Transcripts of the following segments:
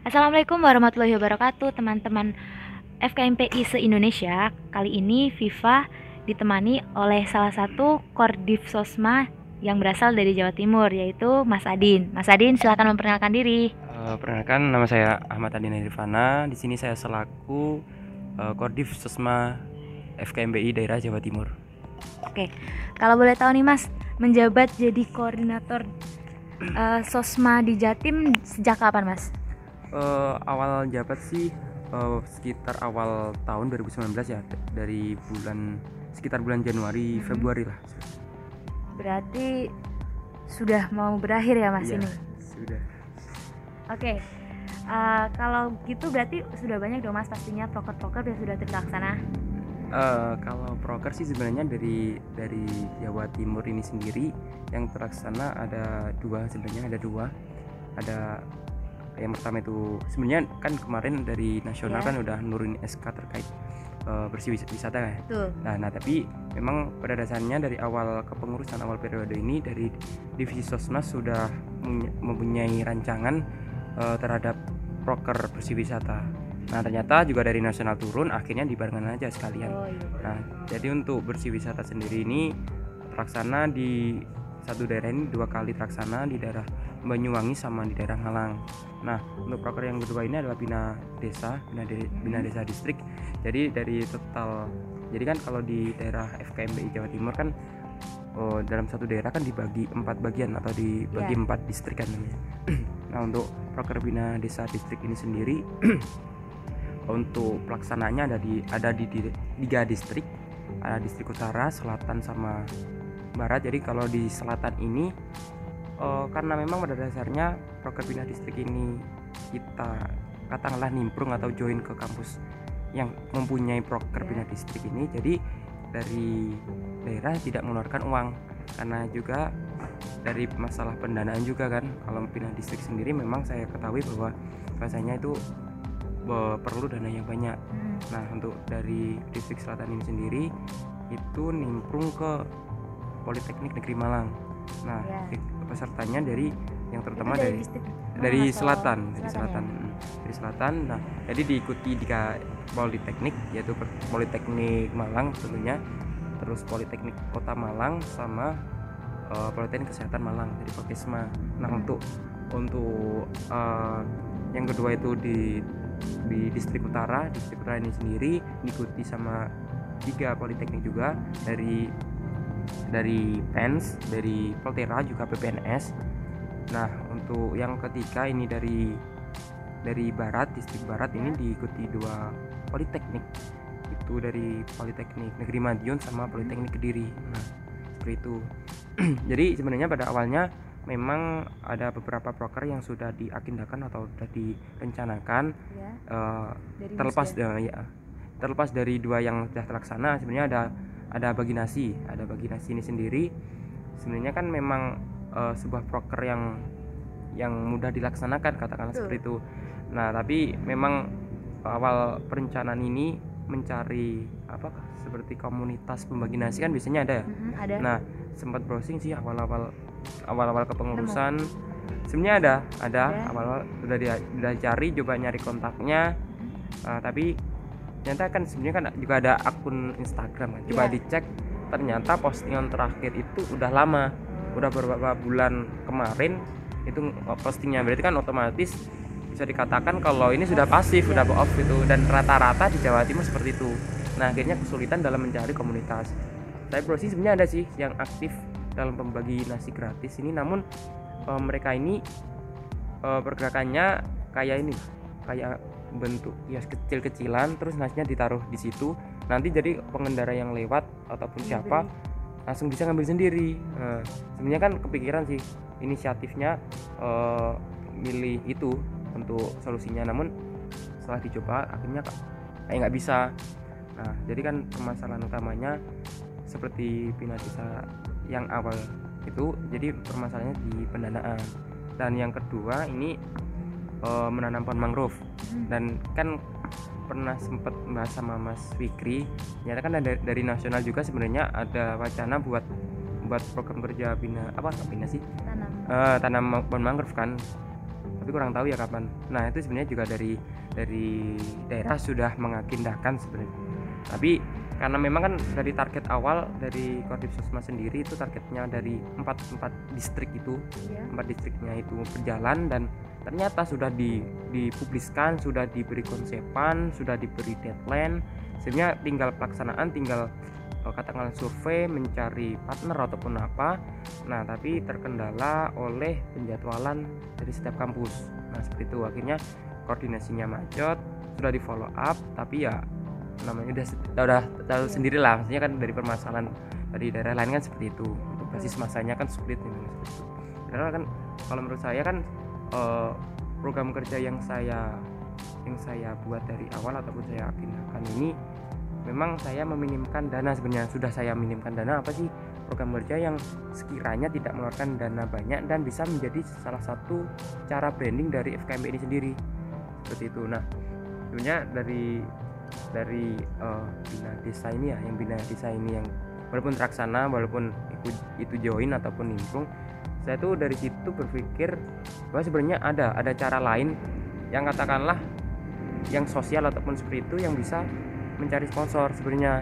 Assalamualaikum warahmatullahi wabarakatuh teman-teman FKMPI se-Indonesia Kali ini Viva ditemani oleh salah satu Kordiv Sosma yang berasal dari Jawa Timur yaitu Mas Adin Mas Adin silahkan memperkenalkan diri Uh, perkenalkan nama saya Ahmad Adina Irfana. Di sini saya selaku uh, Kordiv Sosma FKMBI daerah Jawa Timur. Oke, kalau boleh tahu nih Mas menjabat jadi koordinator uh, Sosma di Jatim sejak kapan Mas? Uh, awal jabat sih uh, sekitar awal tahun 2019 ya dari bulan sekitar bulan Januari Mhm. Februari lah. Berarti sudah mau berakhir ya Mas Iya, ini? Sudah. Oke, uh, kalau gitu berarti sudah banyak dong mas pastinya proker-proker yang sudah terlaksana. Uh, kalau proker sih sebenarnya dari dari Jawa Timur ini sendiri yang terlaksana ada dua sebenarnya ada dua ada yang pertama itu sebenarnya kan kemarin dari nasional Ya. kan udah nurunin SK terkait uh, bersih wis- wisata ya Tuh, nah, nah tapi memang pada dasarnya dari awal kepengurusan awal periode ini dari divisi sosmas sudah mempuny- mempunyai rancangan uh, terhadap proker bersih wisata nah ternyata juga dari nasional turun akhirnya dibarengkan aja sekalian oh iya. Nah, jadi untuk bersih wisata sendiri ini terlaksana di satu daerah ini dua kali terlaksana di daerah Banyuwangi sama di daerah Malang. Nah, untuk proker yang kedua ini adalah bina desa, bina, de- bina Mhm. desa distrik. Jadi dari total, jadi kan kalau di daerah FKMBI Jawa Timur kan oh, dalam satu daerah kan dibagi empat bagian atau dibagi Iya. empat distrik kan namanya. nah, untuk proker bina desa distrik ini sendiri untuk pelaksananya ada di ada di, di tiga distrik ada distrik utara selatan sama barat jadi kalau di selatan ini eh, karena memang pada dasarnya proker bina distrik ini kita katakanlah nimbrung atau join ke kampus yang mempunyai proker Ya. bina distrik ini jadi dari daerah tidak mengeluarkan uang karena juga dari masalah pendanaan juga kan kalau bina distrik sendiri memang saya ketahui bahwa rasanya itu eh, perlu dana yang banyak Hmm, Nah, untuk dari distrik selatan ini sendiri itu nimbrung ke Politeknik Negeri Malang. Nah, Ya. Pesertanya dari yang terutama itu dari distrik dari mana, selatan, Solo- dari ya? selatan. mm, Dari selatan. Nah, jadi diikuti di Politeknik yaitu Politeknik Malang tentunya, terus Politeknik Kota Malang sama eh, Politeknik Kesehatan Malang jadi Pokesma. Nah, Hmm. untuk untuk eh, yang kedua itu di di distrik utara distrik utara ini sendiri diikuti sama tiga politeknik juga dari dari PENS dari Poltera juga PPNS nah untuk yang ketiga ini dari dari barat distrik barat ini diikuti dua politeknik. Itu dari Politeknik Negeri Madiun sama Politeknik Kediri. Nah seperti itu. Jadi sebenarnya pada awalnya memang ada beberapa proker yang sudah diagendakan atau sudah direncanakan. Ya, dari terlepas Musda. eh, ya terlepas dari dua yang sudah terlaksana sebenarnya ada ada bagi nasi ada bagi nasi ini sendiri sebenarnya kan memang eh, sebuah proker yang yang mudah dilaksanakan katakanlah Betul. seperti itu nah tapi memang awal perencanaan ini mencari apa seperti komunitas pembagi nasi kan biasanya ada ya Mhm, ada. Nah, sempat browsing sih awal-awal awal-awal kepengurusan. Sebenarnya ada, ada awal-awal udah dia udah cari coba nyari kontaknya. Mhm. uh, tapi ternyata kan sebenarnya kan juga ada akun Instagram kan. Coba Iya. dicek ternyata postingan terakhir itu udah lama. Udah beberapa bulan kemarin itu postingnya berarti kan otomatis bisa dikatakan kalau ini sudah pasif, Iya. udah off gitu dan rata-rata di Jawa Timur seperti itu. Nah, akhirnya kesulitan dalam mencari komunitas saya browsing sebenarnya ada sih yang aktif dalam pembagi nasi gratis ini namun eh, mereka ini eh, pergerakannya kayak ini kayak bentuk kios kecil-kecilan terus nasinya ditaruh di situ. Nanti jadi pengendara yang lewat ataupun siapa langsung bisa ngambil sendiri. Nah, sebenarnya kan kepikiran sih inisiatifnya eh, milih itu untuk solusinya. Namun setelah dicoba akhirnya kayak nggak bisa. Nah jadi kan permasalahan utamanya seperti Bina Desa yang awal itu jadi permasalahannya di pendanaan. Dan yang kedua ini eh, menanam pohon mangrove. Dan kan pernah sempat bahas sama Mas Fikri ternyata kan ada dari nasional juga sebenarnya ada wacana buat buat program kerja bina apa bina sih? Tanam. Eh, tanam pohon mangrove kan. Tapi kurang tahu ya kapan. Nah itu sebenarnya juga dari dari daerah sudah mengagendakan sebenarnya tapi karena memang kan dari target awal dari Kodim Sosma sendiri itu targetnya dari empat empat distrik itu Iya. empat distriknya itu berjalan dan ternyata sudah di, dipubliskan sudah diberi konsepan sudah diberi deadline. Sebenarnya tinggal pelaksanaan tinggal eh, katakanlah survei mencari partner ataupun apa. Nah tapi terkendala oleh penjadwalan dari setiap kampus. Nah seperti itu. Akhirnya koordinasinya macet sudah di follow up tapi ya namanya udah udah tahu sendiri lah maksudnya kan dari permasalahan dari daerah lain kan seperti itu. Untuk basis masanya kan sulit memang seperti itu. Karena kan kalau menurut saya kan eh, program kerja yang saya yang saya buat dari awal ataupun saya agendakan ini memang saya meminimkan dana. Sebenarnya sudah saya minimkan dana apa sih? Program kerja yang sekiranya tidak mengeluarkan dana banyak dan bisa menjadi salah satu cara branding dari FKMB ini sendiri. Seperti itu. Nah sebenarnya dari dari eh, bina desa ini ya yang bina desa ini yang walaupun terlaksana walaupun itu, itu join ataupun nimbrung saya tuh dari situ berpikir bahwa sebenarnya ada ada cara lain yang katakanlah yang sosial ataupun seperti itu yang bisa mencari sponsor. Sebenarnya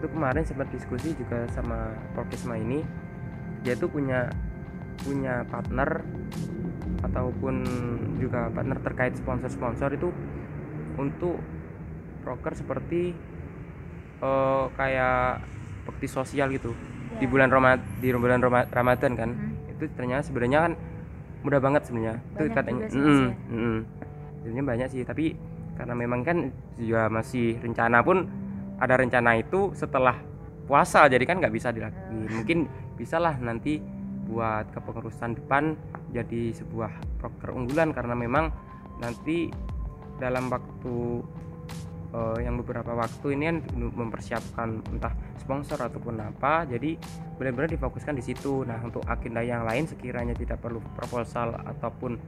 itu kemarin sempat diskusi juga sama Prokesma ini dia tuh punya punya partner ataupun juga partner terkait sponsor-sponsor itu untuk broker seperti eh, kayak bakti sosial gitu di Ya. bulan Ramadan di bulan Ramadan kan Hmm. itu ternyata sebenarnya kan mudah banget sebenarnya itu katanya Mm, ya. mm. sebenarnya banyak sih tapi karena memang kan juga masih rencana pun ada rencana itu setelah puasa jadi kan nggak bisa dilakukan mungkin bisalah nanti buat kepengurusan depan jadi sebuah proker unggulan karena memang nanti dalam waktu eh, yang beberapa waktu ini kan mempersiapkan entah sponsor ataupun apa jadi benar-benar difokuskan di situ. Nah untuk agenda yang lain sekiranya tidak perlu proposal ataupun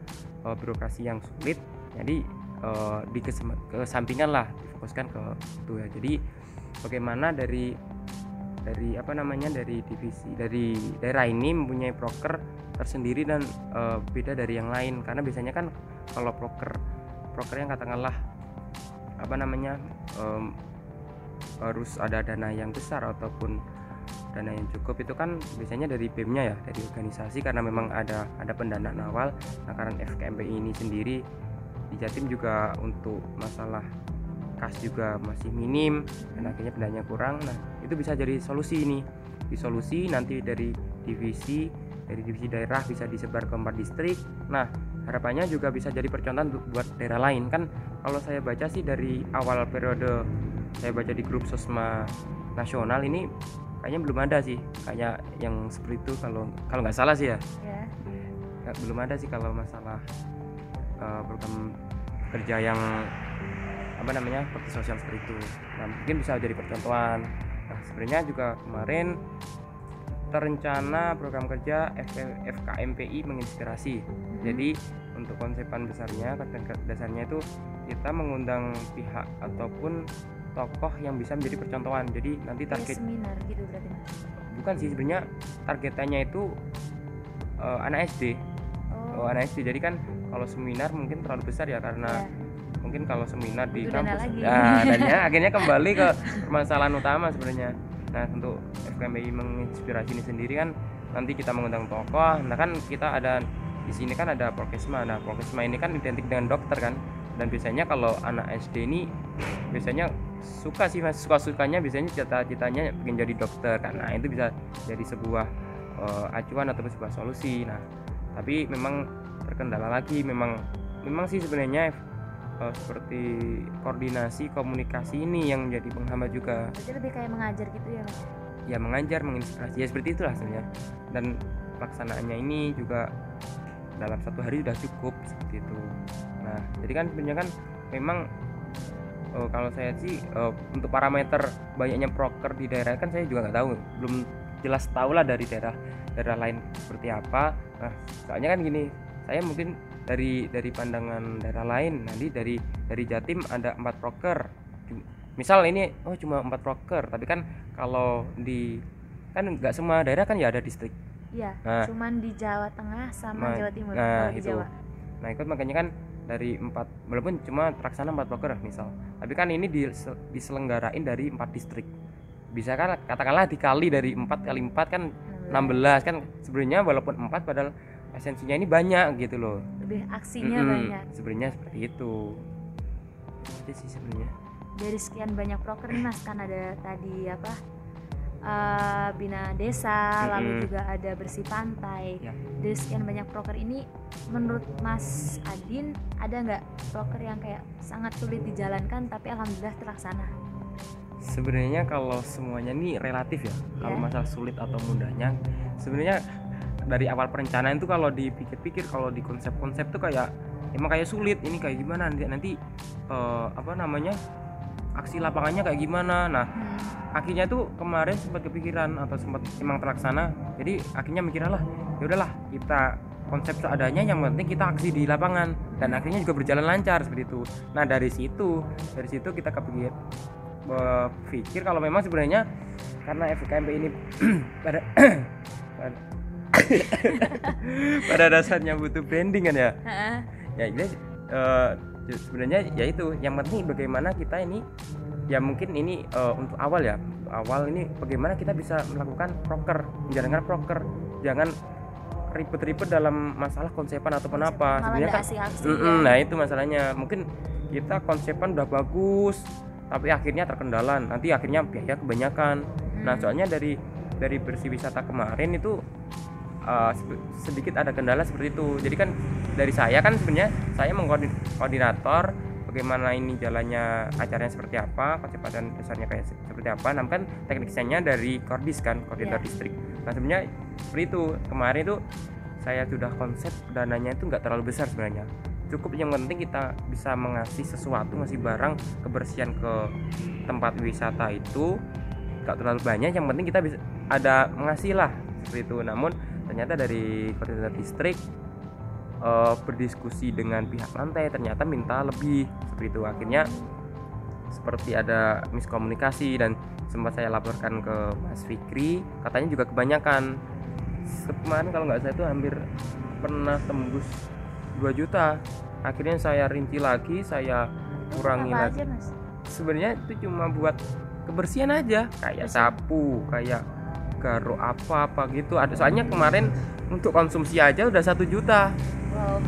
eh, birokrasi yang sulit jadi eh, di kesem- kesampingan lah difokuskan ke itu ya. Jadi bagaimana dari dari apa namanya dari divisi dari daerah ini mempunyai proker tersendiri dan eh, beda dari yang lain? Karena biasanya kan kalau proker proker yang katakanlah apa namanya em, harus ada dana yang besar ataupun dana yang cukup itu kan biasanya dari BEM-nya ya dari organisasi karena memang ada ada pendanaan awal. Nah karena FKMPI ini sendiri di Jatim juga untuk masalah kas juga masih minim dan akhirnya pendananya kurang. Nah itu bisa jadi solusi ini. Di solusi nanti dari divisi dari divisi daerah bisa disebar ke empat distrik. Nah harapannya juga bisa jadi percontohan bu- buat daerah lain. Kan kalau saya baca sih dari awal periode saya baca di grup sosma nasional ini kayaknya belum ada sih kayak yang seperti itu kalau kalau nggak salah sih ya. Ya. Nggak- belum ada sih kalau masalah eh, program kerja yang apa namanya seperti sosial seperti itu. Nah, mungkin bisa jadi percontohan. Nah sebenarnya juga kemarin terencana program kerja FK FKMPI menginspirasi. Jadi untuk konsepan besarnya dasarnya itu kita mengundang pihak ataupun tokoh yang bisa menjadi percontohan. Jadi nanti Kayak target seminar gitu berarti bukan sih sebenarnya targetannya itu eh, anak SD oh. Oh, anak SD jadi kan kalau seminar mungkin terlalu besar ya karena ya. mungkin kalau seminar di kampus. nah dan ya akhirnya kembali ke permasalahan utama sebenarnya nah untuk FKMI menginspirasi ini sendiri kan nanti kita mengundang tokoh. Nah kan kita ada di sini kan ada prokesma. Nah prokesma ini kan identik dengan dokter kan. Dan biasanya kalau anak SD ini biasanya suka sih mas. Suka sukanya biasanya cita-citanya ingin jadi dokter karena itu bisa jadi sebuah eh, acuan atau sebuah solusi. Nah tapi memang terkendala lagi. Memang memang sih sebenarnya eh, seperti koordinasi komunikasi ini yang menjadi penghambat juga. Berarti lebih kayak mengajar gitu ya Mas. ya mengajar menginspirasi. Ya seperti itulah sebenarnya. Dan pelaksanaannya ini juga dalam satu hari sudah cukup seperti itu. Nah jadi kan sebenarnya kan memang eh, kalau saya sih eh, untuk parameter banyaknya proker di daerah kan saya juga nggak tahu. Belum jelas tahu lah dari daerah daerah lain seperti apa. Nah soalnya kan gini saya mungkin dari dari pandangan daerah lain nanti dari dari Jatim ada empat proker misal ini oh cuma empat proker tapi kan kalau di kan nggak semua daerah kan ya ada distrik. Iya, Nah. cuman di Jawa Tengah sama Nah, Jawa Timur nah, itu. Jawa. nah ikut makanya kan dari empat walaupun cuma terlaksana empat broker misal. Tapi kan ini dise- diselenggarain dari empat distrik. Bisa kan katakanlah dikali dari empat kali empat kan 16 kan. Sebenarnya walaupun empat padahal esensinya ini banyak gitu loh lebih aksinya Mm-mm, banyak sebenarnya seperti itu itu sih sebenarnya dari sekian banyak proker nih mas kan ada tadi apa eh, bina desa lalu Mm-mm. juga ada bersih pantai Ya. dari sekian banyak proker ini menurut mas Adin ada nggak proker yang kayak sangat sulit dijalankan tapi alhamdulillah terlaksana sebenarnya kalau semuanya ini relatif ya kalau Ya. masalah sulit atau mudahnya sebenarnya dari awal perencanaan itu kalau dipikir-pikir kalau di konsep-konsep tuh kayak emang kayak sulit ini kayak gimana nanti nanti eh, apa namanya aksi lapangannya kayak gimana. Nah Hmm. akhirnya tuh kemarin sempat kepikiran atau sempat emang terlaksana jadi akhirnya mikir lah ya udahlah kita konsep seadanya yang penting kita aksi di lapangan. Dan akhirnya juga berjalan lancar seperti itu. Nah dari situ dari situ kita kepikir berpikir kalau memang sebenarnya karena FKMP ini pada pada, dasarnya butuh branding kan ya? Ya ini eh, sebenarnya ya itu. Yang penting bagaimana kita ini ya mungkin ini eh, untuk awal ya. Awal ini bagaimana kita bisa melakukan proker. Menjalankan proker. Jangan ribet-ribet dalam masalah konsepan ataupun apa. Malah sebenarnya kan ya. nah itu masalahnya. Mungkin kita konsepan udah bagus tapi akhirnya terkendala. Nanti akhirnya biaya kebanyakan. Nah Hmm. soalnya dari dari bersih wisata kemarin itu uh, sep- sedikit ada kendala seperti itu. Jadi kan dari saya kan sebenarnya saya mengkoordinator bagaimana ini jalannya acaranya seperti apa konsep dan dasarnya kayak se- seperti apa. Nah kan teknisnya dari kordis kan koordinator Iya. distrik. Nah sebenarnya seperti itu. Kemarin itu saya sudah konsep dananya itu nggak terlalu besar sebenarnya. Cukup yang penting kita bisa mengasih sesuatu ngasih barang kebersihan ke tempat wisata itu nggak terlalu banyak. Yang penting kita bisa ada mengasih lah seperti itu. Namun ternyata dari koordinator distrik eh, berdiskusi dengan pihak lantai ternyata minta lebih seperti itu. Akhirnya seperti ada miskomunikasi dan sempat saya laporkan ke Mas Fikri katanya juga kebanyakan. Kemarin kalau nggak salah itu hampir pernah tembus 2 juta. Akhirnya saya rinci lagi saya kurangi lagi. sebenarnya itu cuma buat kebersihan aja kayak sapu kayak garuk apa apa gitu. Ada soalnya kemarin untuk konsumsi aja udah satu juta. Wow.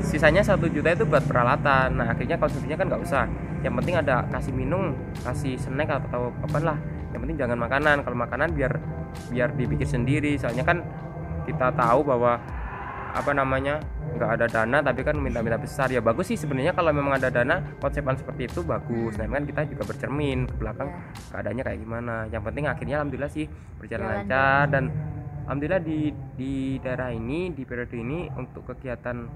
Sisanya satu juta itu buat peralatan. Nah akhirnya konsumsinya kan nggak usah. Yang penting ada kasih minum kasih snack atau apa lah. Yang penting jangan makanan. Kalau makanan biar biar dibikin sendiri. Soalnya kan kita tahu bahwa apa namanya nggak ada dana tapi kan minta-minta besar. Ya bagus sih sebenarnya kalau memang ada dana konsepan seperti itu bagus. Nah kan kita juga bercermin ke belakang Ya. keadaannya kayak gimana. Yang penting akhirnya alhamdulillah sih berjalan Jalan, lancar. dan alhamdulillah di di daerah ini di periode ini untuk kegiatan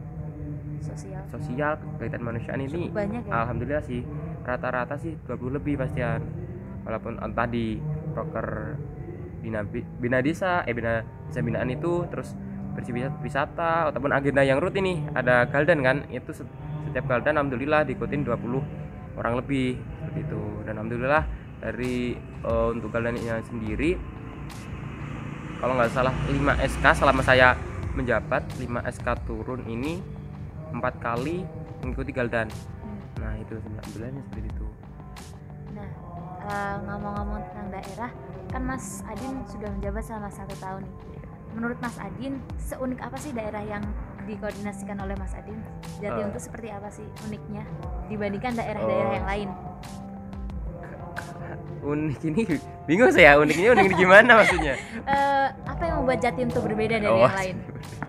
sosial. sosial kegiatan manusiaan ini banyak ya. alhamdulillah sih rata-rata sih 20 lebih pastian. Walaupun entah di proker bina, bina desa eh bina desa binaan itu terus bersih wisata, wisata ataupun agenda yang rutin nih. Ada galdan kan? Itu set- setiap galdan alhamdulillah diikutin 20 orang lebih seperti itu. Dan alhamdulillah dari eh, untuk galdannya sendiri kalau nggak salah 5 SK selama saya menjabat 5 SK turun ini empat kali mengikuti galdan Hmm. nah itu alhamdulillahnya seperti itu. Nah, eh, ngomong-ngomong tentang daerah, kan Mas Adin sudah menjabat selama satu tahun. nih. Menurut Mas Adin, seunik apa sih daerah yang dikoordinasikan oleh Mas Adin? Jatim Eh. itu seperti apa sih uniknya dibandingkan daerah-daerah Oh. yang lain? unik ini bingung saya uniknya unik gimana maksudnya Eh, apa yang membuat Jatim itu berbeda dari Oh, yang lain?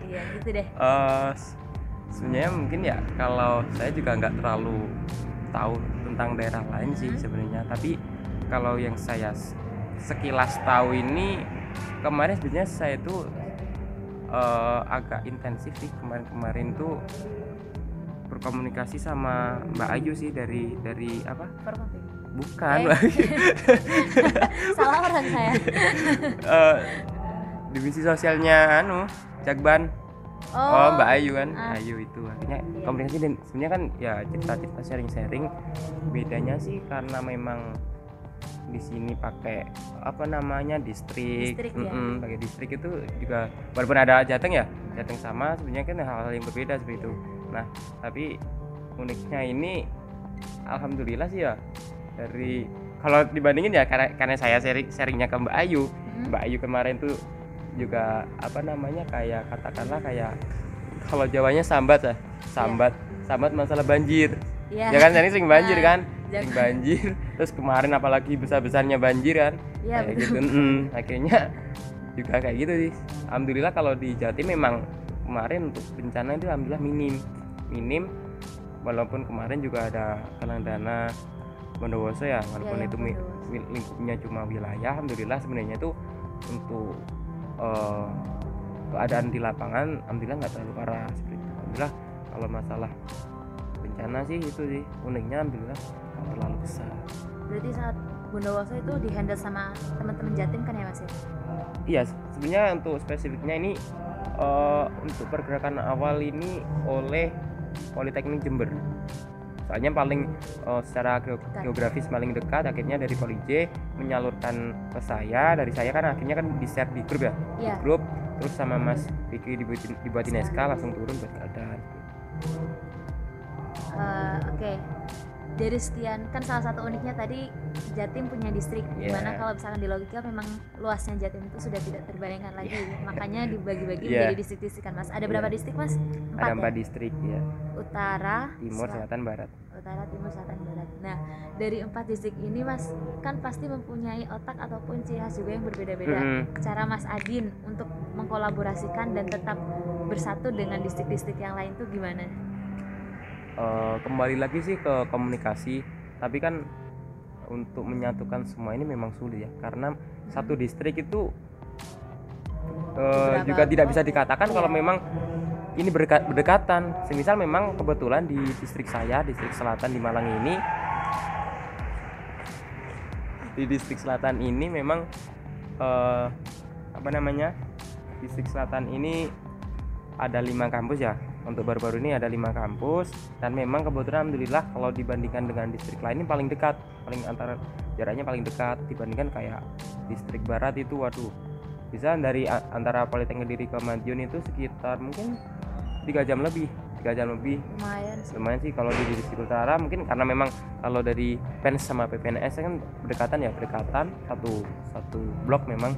Iya, gitu deh. Eh, s- sebenarnya mungkin ya kalau saya juga nggak terlalu tahu tentang daerah lain sih Hmm. sebenarnya tapi kalau yang saya sekilas tahu ini kemarin sebenarnya saya tuh eh, agak intensif sih kemarin-kemarin tuh berkomunikasi sama Mbak Ayu sih dari dari apa Formatif. bukan Eh. Salah orang saya. Eh, divisi sosialnya anu Jakban Oh, Mbak Ayu kan, ah. Ayu itu akhirnya Iya. komunikasi dan sebenarnya kan ya cerita-cerita sharing-sharing bedanya sih karena memang di sini pakai apa namanya distrik, Distrik, ya. Mm-mm, pakai distrik itu juga walaupun ada jateng ya jateng sama sebenarnya kan hal-hal yang berbeda seperti itu. Nah tapi uniknya ini alhamdulillah sih ya dari kalau dibandingin ya karena karena saya sharing sharingnya ke Mbak Ayu. Mhm. Mbak Ayu kemarin tuh juga apa namanya kayak katakanlah kayak kalau Jawanya sambat ya sambat sambat masalah banjir. Iya. ya kan sering banjir Nah, kan jangan- banjir. Terus kemarin apalagi besar besarnya banjir kan? Iya, kayak betul. gitu. Mm, akhirnya juga kayak gitu sih. Alhamdulillah kalau di Jatim memang kemarin untuk bencana itu alhamdulillah minim. Minim walaupun kemarin juga ada dana Bondowoso ya walaupun Iya, itu mi- Bondowoso. wi- lingkupnya cuma wilayah alhamdulillah sebenarnya itu untuk eh, keadaan di lapangan alhamdulillah nggak terlalu parah seperti itu. Alhamdulillah kalau masalah bencana sih itu sih uniknya alhamdulillah nggak terlalu besar Berarti saat Bondowoso itu dihandle sama teman-teman Jatim kan ya Mas ya? Iya, sebenarnya untuk spesifiknya ini eh, untuk pergerakan awal ini oleh Politeknik Jember. Soalnya paling eh, secara geografis paling dekat, akhirnya dari Poli J menyalurkan ke saya, dari saya kan akhirnya kan di share di grup ya, Iya. di grup, terus sama Mas Vicky dibuatin, dibuatin SK langsung turun buat keadaan. Eh, Oke. Dari sekian kan salah satu uniknya tadi Jatim punya distrik Iya. di mana kalau misalkan di logika memang luasnya Jatim itu sudah tidak terbayangkan lagi makanya dibagi-bagi Iya. menjadi distrik-distrik kan Mas ada berapa Iya. distrik Mas? Ada Empat empat ya? distrik ya, Utara, timur, Sel- selatan, barat. utara, timur, selatan, barat. Nah, dari empat distrik ini Mas kan pasti mempunyai otak ataupun ciri khas juga yang berbeda-beda. Mm-mm. Cara Mas Adin untuk mengkolaborasikan dan tetap bersatu dengan distrik-distrik yang lain tuh gimana? Eh, kembali lagi sih ke komunikasi. Tapi kan untuk menyatukan semua ini memang sulit ya karena satu distrik itu Beberapa juga tidak bisa dikatakan kalau memang ini berdekat, berdekatan. Semisal memang kebetulan di distrik saya distrik selatan di Malang ini di distrik selatan ini memang eh, apa namanya distrik selatan ini ada lima kampus ya untuk baru-baru ini ada lima kampus dan memang kebetulan alhamdulillah kalau dibandingkan dengan distrik lain ini paling dekat paling antara jaraknya paling dekat dibandingkan kayak distrik barat itu waduh. Bisa dari antara Politeknik Kediri ke Madiun itu sekitar mungkin tiga jam lebih tiga jam lebih. Lumayan sih. lumayan sih kalau di distrik utara mungkin karena memang kalau dari PENS sama PPNS kan berdekatan ya berdekatan satu satu blok memang.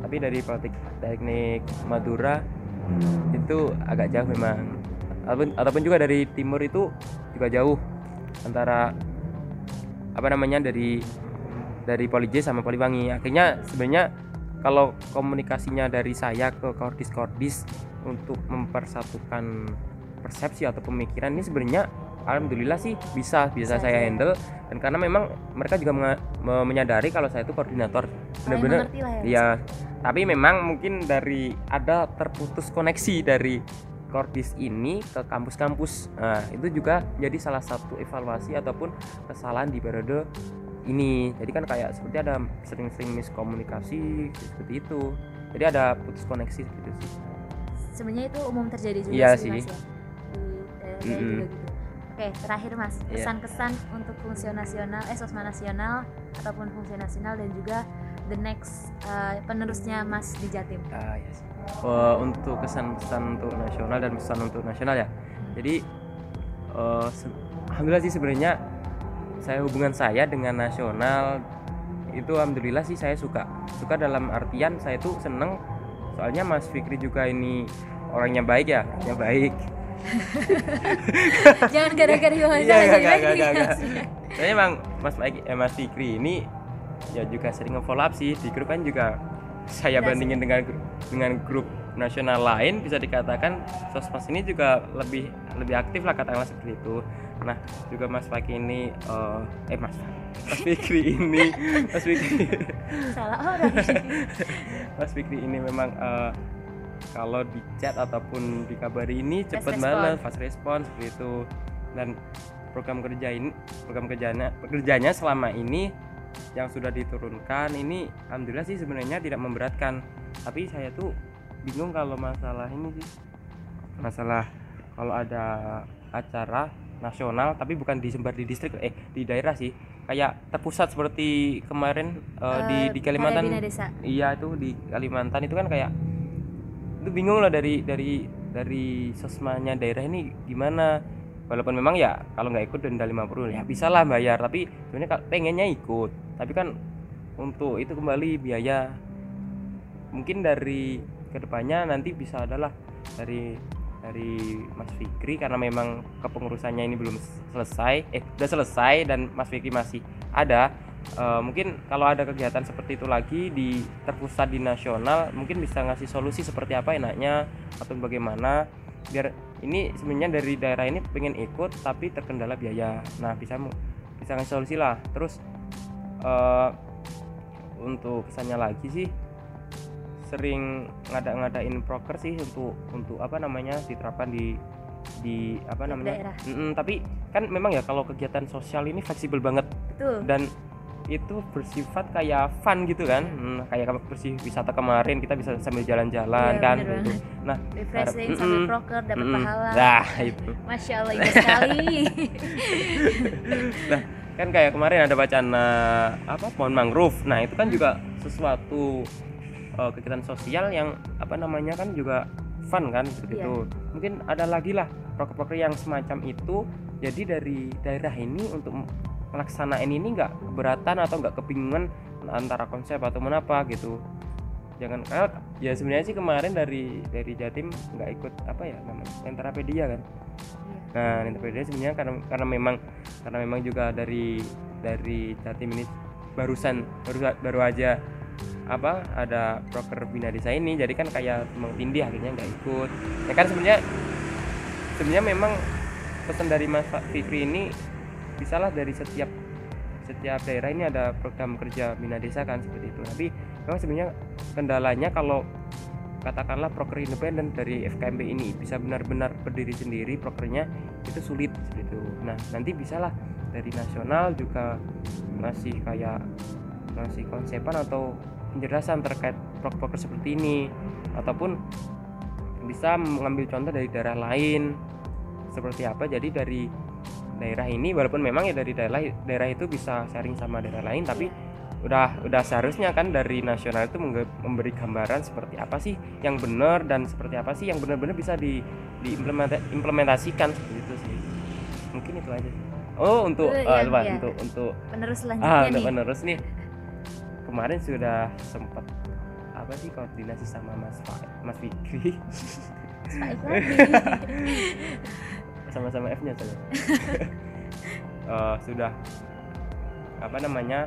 Tapi dari Politeknik Madura itu agak jauh memang. Ataupun, ataupun juga dari timur itu juga jauh antara apa namanya dari dari Poli J sama Poliwangi akhirnya sebenarnya kalau komunikasinya dari saya ke kordis kordis untuk mempersatukan persepsi atau pemikiran ini sebenarnya alhamdulillah sih bisa bisa saya aja. handle dan karena memang mereka juga menyadari kalau saya itu koordinator benar-benar ya. Ya tapi memang mungkin dari ada terputus koneksi dari kordis ini ke kampus-kampus nah itu juga jadi salah satu evaluasi ataupun kesalahan di periode ini jadi kan kayak seperti ada sering-sering miskomunikasi seperti itu jadi ada putus koneksi gitu sih Sebenarnya itu umum terjadi juga Iya sih, sih. Mas ya. Di daerah Mm-mm. juga gitu. Oke, terakhir Mas, Iya. pesan-kesan untuk fungsi nasional, eh sosma nasional ataupun fungsi nasional dan juga the next eh, penerusnya Mas di Jatim. Ah, iya sih. Eh, untuk kesan-pesan untuk nasional dan pesan untuk nasional ya. Jadi eh, se- alhamdulillah sih sebenarnya saya hubungan saya dengan nasional itu alhamdulillah sih saya suka. Suka dalam artian saya tuh seneng soalnya Mas Fikri juga ini orangnya baik ya, orangnya baik. Jangan gara-gara Iya, jadi enggak, baik enggak, nih, enggak, Mas. Soalnya emang Mas Baik, eh, Mas Fikri ini ya juga sering nge-follow up sih di grup kan juga saya Iya sih. bandingin dengan dengan grup nasional lain bisa dikatakan sosmas ini juga lebih lebih aktif lah katakanlah seperti itu. Nah juga Mas Fakih ini eh, eh Mas Mas Fikri ini Mas Fikri Salah orang. Mas Fikri ini memang eh, kalau di chat ataupun dikabari ini respon. banget fast respon seperti itu. Dan program kerja ini program kerjanya pekerjanya selama ini yang sudah diturunkan ini alhamdulillah sih sebenarnya tidak memberatkan. Tapi saya tuh bingung kalau masalah ini sih. Masalah kalau ada acara nasional tapi bukan disebar di distrik eh di daerah sih. Kayak terpusat seperti kemarin eh, di Eh, di Kalimantan. Iya itu di Kalimantan itu kan kayak itu bingung lah dari dari dari sosmanya daerah ini gimana. Walaupun memang ya kalau nggak ikut denda 50 ya bisa lah bayar. Tapi sebenarnya pengennya ikut. Tapi kan untuk itu kembali biaya. Mungkin dari ke depannya nanti bisa adalah dari dari Mas Fikri karena memang kepengurusannya ini belum selesai. Eh udah selesai dan Mas Fikri masih ada e, mungkin kalau ada kegiatan seperti itu lagi di terpusat di nasional mungkin bisa ngasih solusi seperti apa enaknya atau bagaimana biar ini sebenarnya dari daerah ini pengen ikut tapi terkendala biaya. Nah bisa bisa ngasih solusi lah. Terus e, untuk kesannya lagi sih sering ngada-ngadain proker sih untuk untuk apa namanya diterapkan di di apa namanya? mm -mm, tapi kan memang ya kalau kegiatan sosial ini fleksibel banget. Betul. dan itu bersifat kayak fun gitu kan. Hmm, kayak bersih wisata kemarin kita bisa sambil jalan-jalan Iya, kan bener gitu. banget. nah refreshing harap- sambil proker dapat mm-mm. pahala. Nah itu. Masya allah indah sekali. Nah kan kayak kemarin ada wacana apa pohon mangrove. Nah itu kan juga sesuatu uh, kegiatan sosial yang apa namanya kan juga fun kan seperti Iya. itu mungkin ada lagi lah proker-proker yang semacam itu. Jadi dari daerah ini untuk melaksanain ini nggak keberatan atau nggak kebingungan antara konsep atau apa gitu. Jangan kayak ya sebenarnya sih kemarin dari dari Jatim nggak ikut apa ya namanya Entrapedia kan. Nah, Nintendopedia sebenarnya karena karena memang karena memang juga dari dari Jatim ini barusan baru baru aja apa ada proker bina desa ini. Jadi kan kayak memang tindih akhirnya nggak ikut. Ya kan sebenarnya sebenarnya memang pesan dari Mas Fikri ini bisalah dari setiap setiap daerah ini ada program kerja bina desa kan seperti itu. Tapi memang sebenarnya kendalanya kalau katakanlah proker independen dari FKMB ini bisa benar-benar berdiri sendiri prokernya itu sulit seperti itu. Nah nanti bisalah dari nasional juga masih kayak masih konsepan atau penjelasan terkait proker-proker seperti ini. Ataupun bisa mengambil contoh dari daerah lain seperti apa. Jadi dari daerah ini walaupun memang ya dari daerah daerah itu bisa sharing sama daerah lain tapi udah udah seharusnya kan dari nasional itu memberi gambaran seperti apa sih yang benar dan seperti apa sih yang benar-benar bisa di diimplementasikan seperti itu sih. Mungkin itu aja sih. Oh untuk yang- lupa, ya. untuk untuk penerus ah selanjutnya untuk nih. penerus nih. Kemarin sudah sempat apa sih koordinasi sama Mas Fa Mas Fikri. sama-sama F-nya saya. Eh, sudah apa namanya?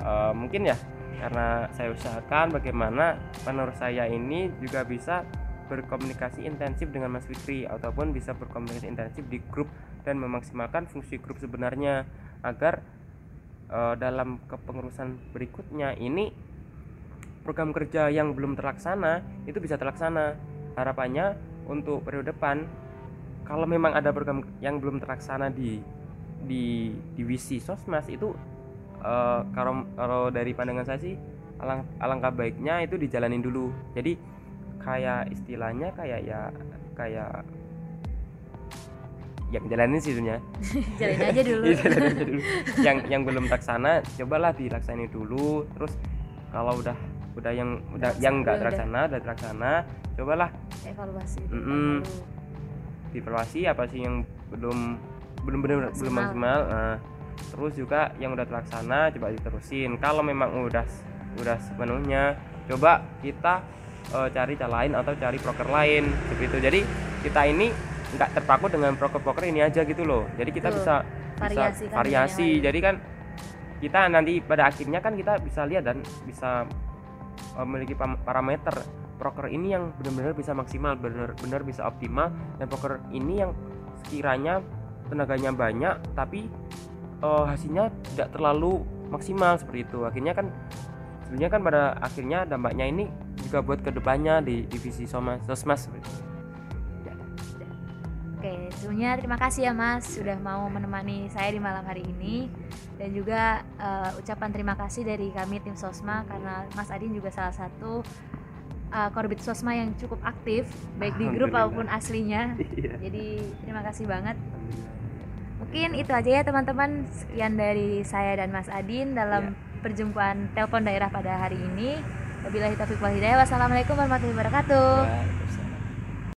eh, mungkin ya karena saya usahakan bagaimana menurut saya ini juga bisa berkomunikasi intensif dengan Mas Fikri ataupun bisa berkomunikasi intensif di grup dan memaksimalkan fungsi grup sebenarnya agar eh, dalam kepengurusan berikutnya ini program kerja yang belum terlaksana itu bisa terlaksana harapannya untuk periode depan kalau memang ada program yang belum terlaksana di di divisi sosmas itu eh, kalau kalau dari pandangan saya sih alang, alangkah baiknya itu dijalanin dulu jadi kayak istilahnya kayak ya kayak yang jalanin sih sebenarnya jalanin aja dulu Iya, jalanin aja dulu. yang yang belum terlaksana cobalah dilaksanain dulu terus kalau udah udah yang udah Terlaksana, yang nggak udah. terlaksana udah terlaksana cobalah evaluasi Mm-mm. dulu. Dievaluasi apa sih yang belum belum benar belum Maksimal. maksimal nah, terus juga yang udah terlaksana coba diterusin. Kalau memang udah udah sepenuhnya coba kita eh, cari cara lain atau cari proker lain seperti itu jadi kita ini nggak terpaku dengan proker-proker ini aja gitu loh. Jadi kita Betul. bisa bisa Variasi kan variasi. jadi kan kita nanti pada akhirnya kan kita bisa lihat dan bisa eh, memiliki parameter proker ini yang benar-benar bisa maksimal benar-benar bisa optimal dan proker ini yang sekiranya tenaganya banyak tapi eh, hasilnya tidak terlalu maksimal seperti itu. Akhirnya kan sebenarnya kan pada akhirnya dampaknya ini juga buat ke depannya di divisi sosmas sosmas. Oke, sebelumnya terima kasih ya Mas sudah mau menemani saya di malam hari ini. Dan juga eh, ucapan terima kasih dari kami tim Sosma karena Mas Adin juga salah satu eh, korbit Sosma yang cukup aktif baik di grup maupun aslinya. Iya. Jadi terima kasih banget. Mungkin itu aja ya teman-teman. Sekian dari saya dan Mas Adin dalam perjumpaan telepon daerah pada hari ini. Wabillahi taufiq wal hidayah. Wassalamualaikum warahmatullahi wabarakatuh. Waalaikumsalam.